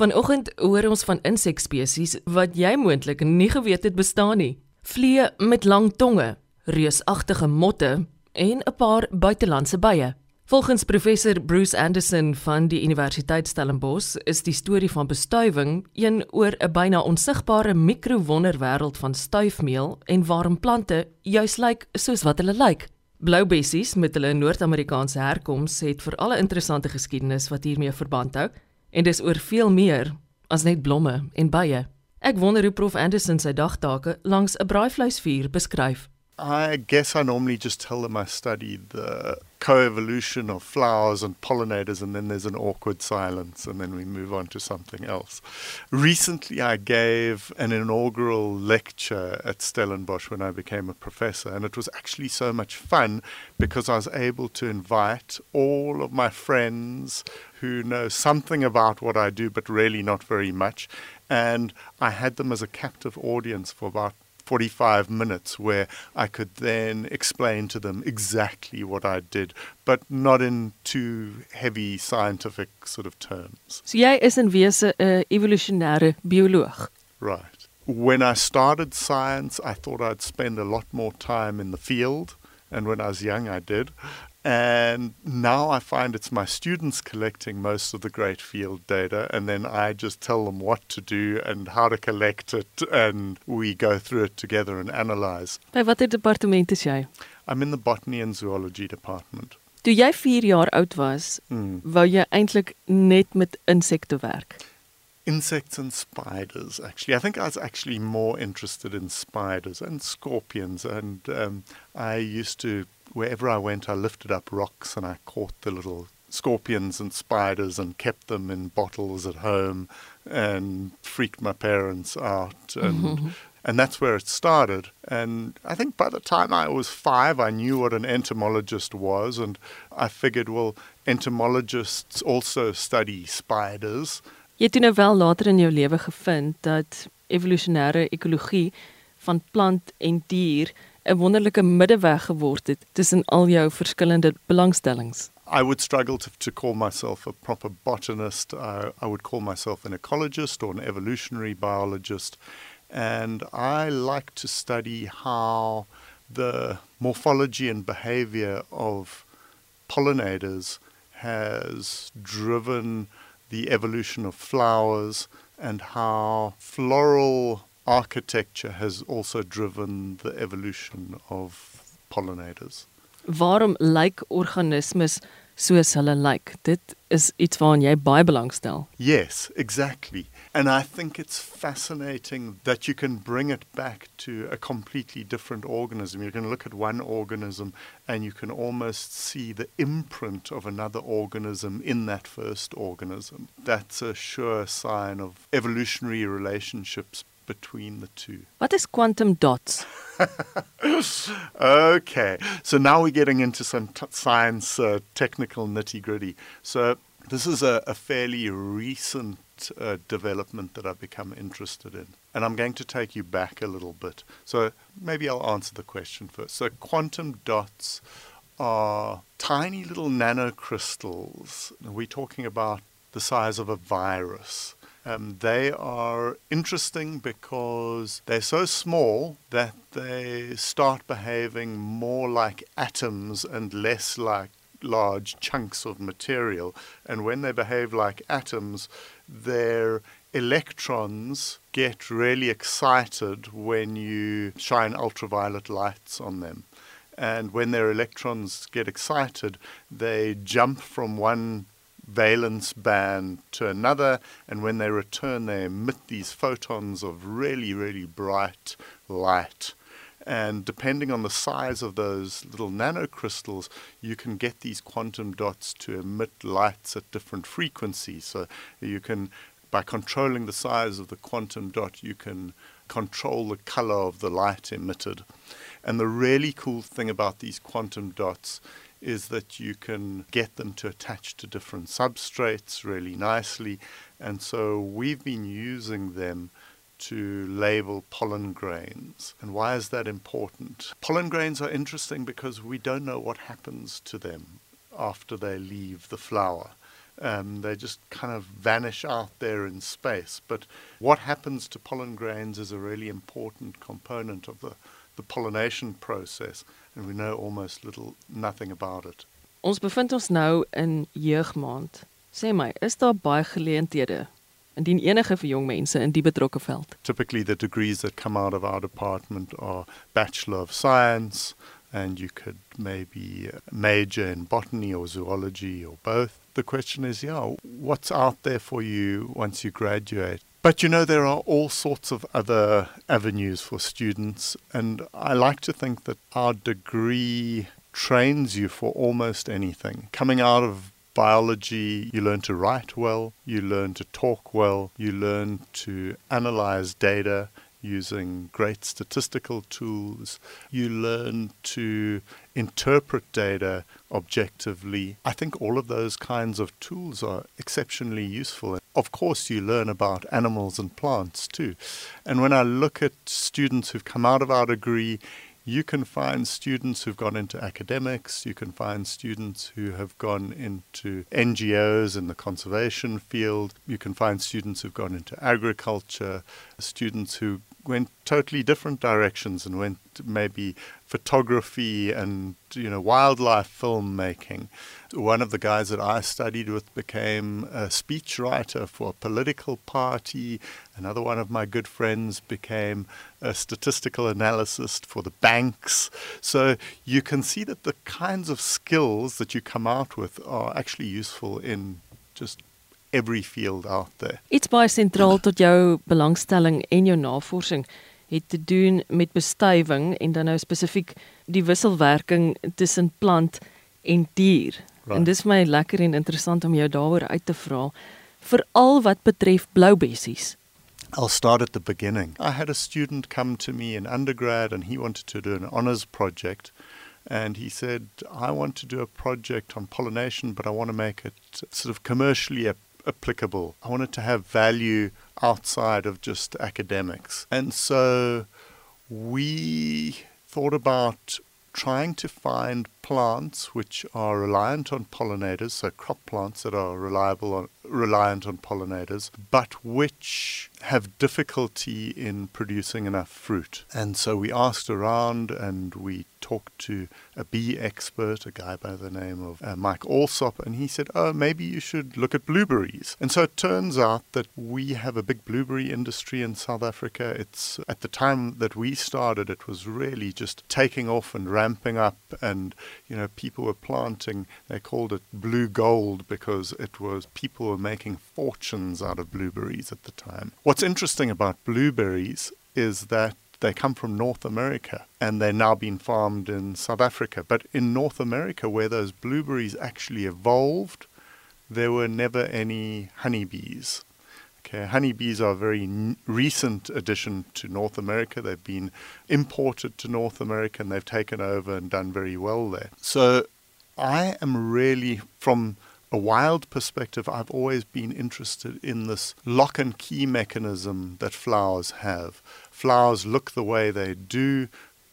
Vanoggend hoor ons van insekspesies wat jy moontlik nie geweet het bestaan nie. Vliee met lang tonge, reusagtige motte en 'n paar buitelandse bye. Volgens professor Bruce Anderson van die Universiteit Stellenbosch is die storie van bestuiving een oor 'n byna onsigbare mikrowonderwêreld van stuifmeel en waarom plante juis lyk soos wat hulle lyk. Bloubessies met hulle Noord-Amerikaanse herkoms het vir alle interessante geskiedenis wat hiermee verband hou en dis oor veel meer as net blomme en bye. Ek wonder hoe Prof Anderson sy dagtake langs 'n braaivleisvuur beskryf. I guess I normally just tell them I study the coevolution of flowers and pollinators, and then there's an awkward silence, and then we move on to something else. Recently, I gave an inaugural lecture at Stellenbosch when I became a professor, and it was actually so much fun because I was able to invite all of my friends who know something about what I do, but really not very much. And I had them as a captive audience for about 45 minutes where I could then explain to them exactly what I did, but not in too heavy scientific sort of terms. So jy is in wese 'n evolusionêre bioloog. Right. When I started science, I thought I'd spend a lot more time in the field, and when I was young, I did. And now I find it's my students collecting most of the great field data, and then I just tell them what to do and how to collect it, and we go through it together and analyze. By watter departement is jy? I'm in the botany and zoology department. Toe jy 4 jaar oud was, Mm. wou jy eintlik net met insekte werk. Insects and spiders, actually. I think I was actually more interested in spiders and scorpions, and um, I used to, wherever I went, I lifted up rocks and I caught the little scorpions and spiders and kept them in bottles at home and freaked my parents out. And and that's where it started. And i think by the time i was 5 i knew what an entomologist was. And i figured well entomologists also study spiders. Jy het nou wel later in jou lewe gevind dat evolusionêre ekologie van plant en dier 'n wonderlike middeweg geword het tussen al jou verskillende belangstellings. I would struggle to, to call myself a proper botanist. I, I would call myself an ecologist or an evolutionary biologist. And I like to study how the morphology and behavior of pollinators has driven the evolution of flowers and how floral architecture has also driven the evolution of pollinators. Waarom lyk organismes soos hulle lyk? Dit is iets waaraan jy baie belangstel. Yes, exactly. And I think it's fascinating that you can bring it back to a completely different organism. You can look at one organism and you can almost see the imprint of another organism in that first organism. That's a sure sign of evolutionary relationships between the two. Wat is quantum dots? okay, so now we're getting into some t- science, uh, technical nitty gritty. So this is a, a fairly recent uh, development that I've become interested in, and I'm going to take you back a little bit. So maybe I'll answer the question first. So quantum dots are tiny little nanocrystals. We're talking about the size of a virus. Um, they are interesting because they're so small that they start behaving more like atoms and less like large chunks of material. And when they behave like atoms, their electrons get really excited when you shine ultraviolet lights on them. And when their electrons get excited, they jump from one valence band to another, and when they return, they emit these photons of really, really bright light. And depending on the size of those little nanocrystals, you can get these quantum dots to emit lights at different frequencies. So you can, by controlling the size of the quantum dot, you can control the color of the light emitted. And the really cool thing about these quantum dots is that you can get them to attach to different substrates really nicely. And so we've been using them to label pollen grains. And why is that important? Pollen grains are interesting because we don't know what happens to them after they leave the flower. Um, they just kind of vanish out there in space. But what happens to pollen grains is a really important component of the, the pollination process, and we know almost little nothing about it. Ons bevind ons nou in jeugmaand. Sê my, is daar baie geleenthede indien enige vir jong mense in die betrokke veld? Typically the degrees that come out of our department are Bachelor of Science and you could maybe major in botany or zoology or both. The question is, yeah, what's out there for you once you graduate? But you know, there are all sorts of other avenues for students, and I like to think that our degree trains you for almost anything. Coming out of biology, you learn to write well, you learn to talk well, you learn to analyze data using great statistical tools, you learn to interpret data objectively. I think all of those kinds of tools are exceptionally useful. Of course, you learn about animals and plants too. And when I look at students who've come out of our degree, you can find students who've gone into academics, you can find students who have gone into NGOs in the conservation field, you can find students who've gone into agriculture, students who went totally different directions and went maybe photography and you know wildlife filmmaking. One of the guys that I studied with became a speechwriter for a political party. Another one of my good friends became a statistical analyst for the banks. So you can see that the kinds of skills that you come out with are actually useful in just every field out there. Iets baie sentraal tot jou belangstelling en jou navorsing het te doen met bestuiving en dan nou spesifiek die wisselwerking tussen plant en dier. Right. En dis my lekker en interessant om jou daaroor uit te vra veral wat betref bloubessies. I'll start at the beginning. I had a student come to me in undergrad and he wanted to do an honors project and he said I want to do a project on pollination but I want to make it sort of commercially applicable. I wanted to have value outside of just academics. And so we thought about trying to find plants which are reliant on pollinators, so crop plants that are reliable on, reliant on pollinators, but which have difficulty in producing enough fruit. And so we asked around and we talked to a bee expert, a guy by the name of uh, Mike Allsopp, and he said, Oh, maybe you should look at blueberries. And so it turns out that we have a big blueberry industry in South Africa. It's at the time that we started, it was really just taking off and ramping up, and you know, people were planting, they called it blue gold because it was people were making fortunes out of blueberries at the time. What's interesting about blueberries is that they come from North America and they're now being farmed in South Africa. But in North America, where those blueberries actually evolved, there were never any honeybees. Okay, honeybees are a very n- recent addition to North America. They've been imported to North America and they've taken over and done very well there. So I am really, from a wild perspective, I've always been interested in this lock and key mechanism that flowers have. Flowers look the way they do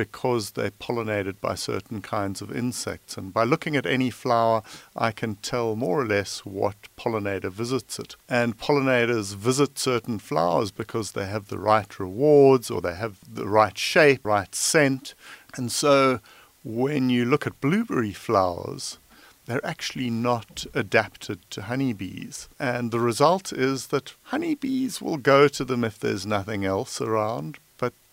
because they're pollinated by certain kinds of insects. And by looking at any flower, I can tell more or less what pollinator visits it. And pollinators visit certain flowers because they have the right rewards or they have the right shape, right scent. And so when you look at blueberry flowers, they're actually not adapted to honeybees. And the result is that honeybees will go to them if there's nothing else around,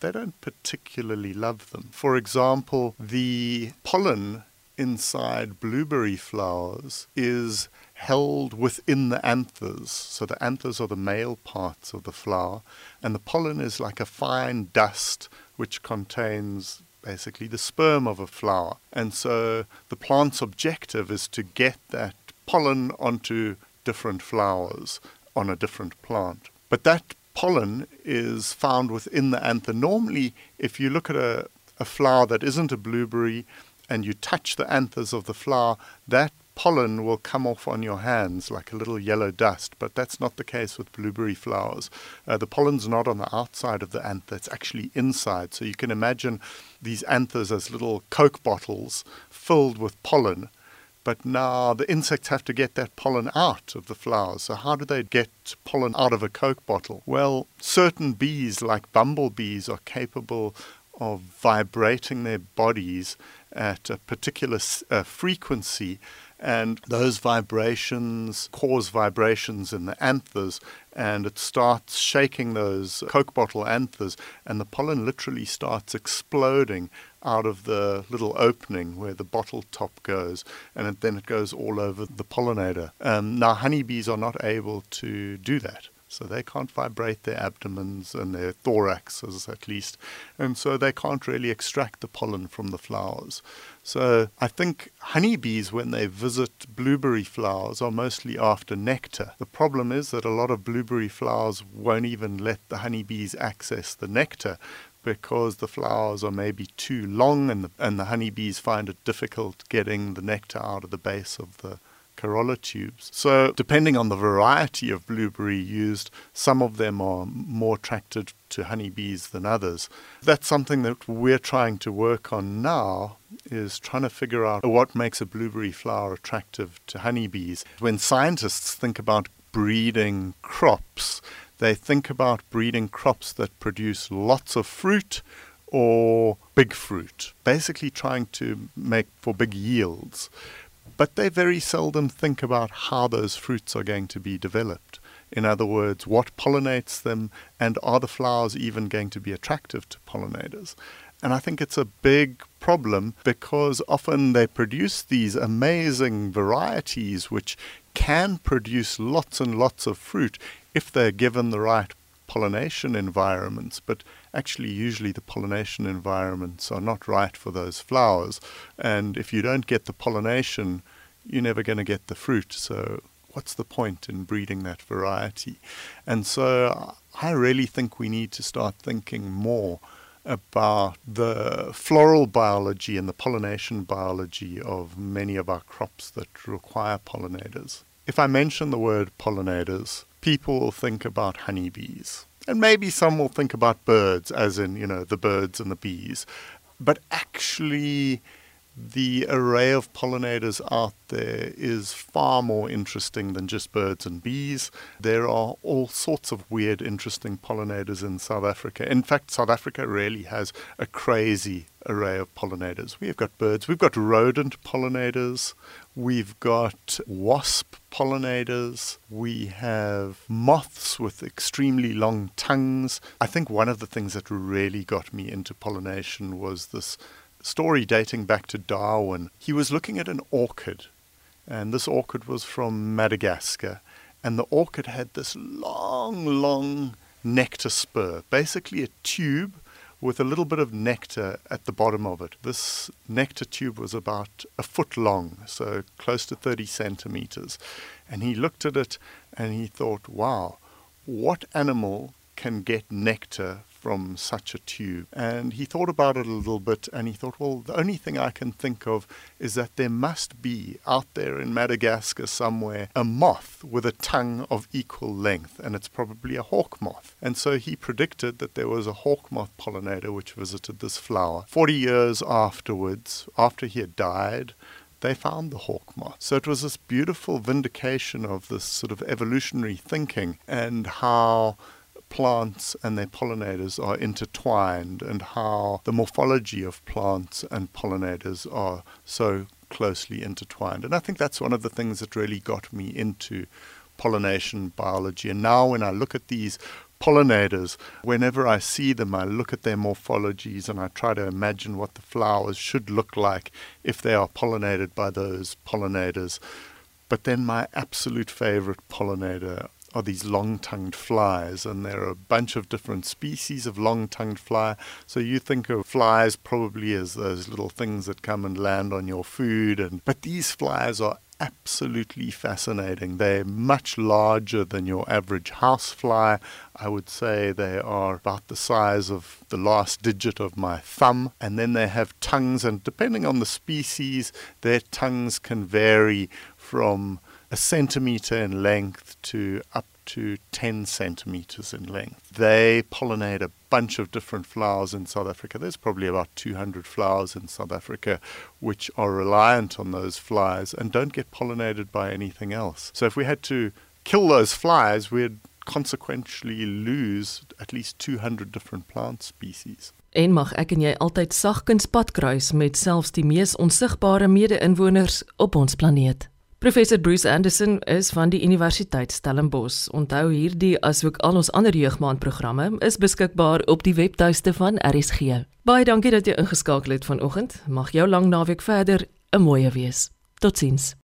they don't particularly love them. For example, the pollen inside blueberry flowers is held within the anthers. So the anthers are the male parts of the flower, and the pollen is like a fine dust which contains basically the sperm of a flower. And so the plant's objective is to get that pollen onto different flowers on a different plant. But that pollen is found within the anther. Normally, if you look at a, a flower that isn't a blueberry and you touch the anthers of the flower, that pollen will come off on your hands like a little yellow dust, but that's not the case with blueberry flowers. Uh, the pollen's not on the outside of the anther, it's actually inside. So you can imagine these anthers as little Coke bottles filled with pollen, But now the insects have to get that pollen out of the flowers. So, how do they get pollen out of a Coke bottle? Well, certain bees, like bumblebees, are capable of vibrating their bodies at a particular uh, frequency and those vibrations cause vibrations in the anthers and it starts shaking those coke bottle anthers and the pollen literally starts exploding out of the little opening where the bottle top goes and it, then it goes all over the pollinator um, now honeybees are not able to do that so they can't vibrate their abdomens and their thoraxes at least. And so they can't really extract the pollen from the flowers. So I think honeybees, when they visit blueberry flowers, are mostly after nectar. The problem is that a lot of blueberry flowers won't even let the honeybees access the nectar because the flowers are maybe too long and the, and the honeybees find it difficult getting the nectar out of the base of the corolla tubes. So, depending on the variety of blueberry used, some of them are more attracted to honeybees than others. That's something that we're trying to work on now is trying to figure out what makes a blueberry flower attractive to honeybees. When scientists think about breeding crops, they think about breeding crops that produce lots of fruit or big fruit, basically trying to make for big yields but they very seldom think about how those fruits are going to be developed. In other words, what pollinates them, and are the flowers even going to be attractive to pollinators? And I think it's a big problem because often they produce these amazing varieties which can produce lots and lots of fruit if they're given the right pollination environments, but actually, usually the pollination environments are not right for those flowers. And if you don't get the pollination, you're never going to get the fruit. So, what's the point in breeding that variety? And so, I really think we need to start thinking more about the floral biology and the pollination biology of many of our crops that require pollinators. If I mention the word pollinators, people will think about honeybees. And maybe some will think about birds, as in, you know, the birds and the bees. But actually, the array of pollinators out there is far more interesting than just birds and bees. There are all sorts of weird, interesting pollinators in South Africa. In fact, South Africa really has a crazy array of pollinators. We've got birds, we've got rodent pollinators, we've got wasp pollinators, we have moths with extremely long tongues. I think one of the things that really got me into pollination was this story dating back to Darwin. He was looking at an orchid, and this orchid was from Madagascar. And the orchid had this long, long nectar spur, basically a tube with a little bit of nectar at the bottom of it. This nectar tube was about a foot long, so close to 30 centimeters. And he looked at it and he thought, wow, what animal can get nectar from such a tube. And he thought about it a little bit and he thought, well, the only thing I can think of is that there must be out there in Madagascar somewhere a moth with a tongue of equal length, and it's probably a hawk moth. And so he predicted that there was a hawk moth pollinator which visited this flower. 40 years afterwards, after he had died, they found the hawk moth. So it was this beautiful vindication of this sort of evolutionary thinking and how plants and their pollinators are intertwined and how the morphology of plants and pollinators are so closely intertwined. And I think that's one of the things that really got me into pollination biology. And now when I look at these pollinators, whenever I see them, I look at their morphologies and I try to imagine what the flowers should look like if they are pollinated by those pollinators. But then my absolute favorite pollinator are these long tongued flies, and there are a bunch of different species of long tongued fly. So you think of flies probably as those little things that come and land on your food, and but these flies are absolutely fascinating. They're much larger than your average housefly. I would say they are about the size of the last digit of my thumb. And then they have tongues, and depending on the species, their tongues can vary from a centimeter in length to up to 10 centimeters in length. They pollinate a bunch of different flowers in South Africa. There's probably about 200 flowers in South Africa which are reliant on those flies and don't get pollinated by anything else. So if we had to kill those flies, we'd consequentially lose at least 200 different plant species. En mag ek en jy altyd sagkens pad kruis met selfs die mees onsigbare mede-inwoners op ons planeet. Professor Bruce Anderson is van die Universiteit Stellenbosch. Onthou hierdie asook al ons ander jeugmaandprogramme is beskikbaar op die webtuiste van RSG. Baie dankie dat jy ingeskakel het vanoggend. Mag jou lang naweek verder 'n mooi wees. Totsiens.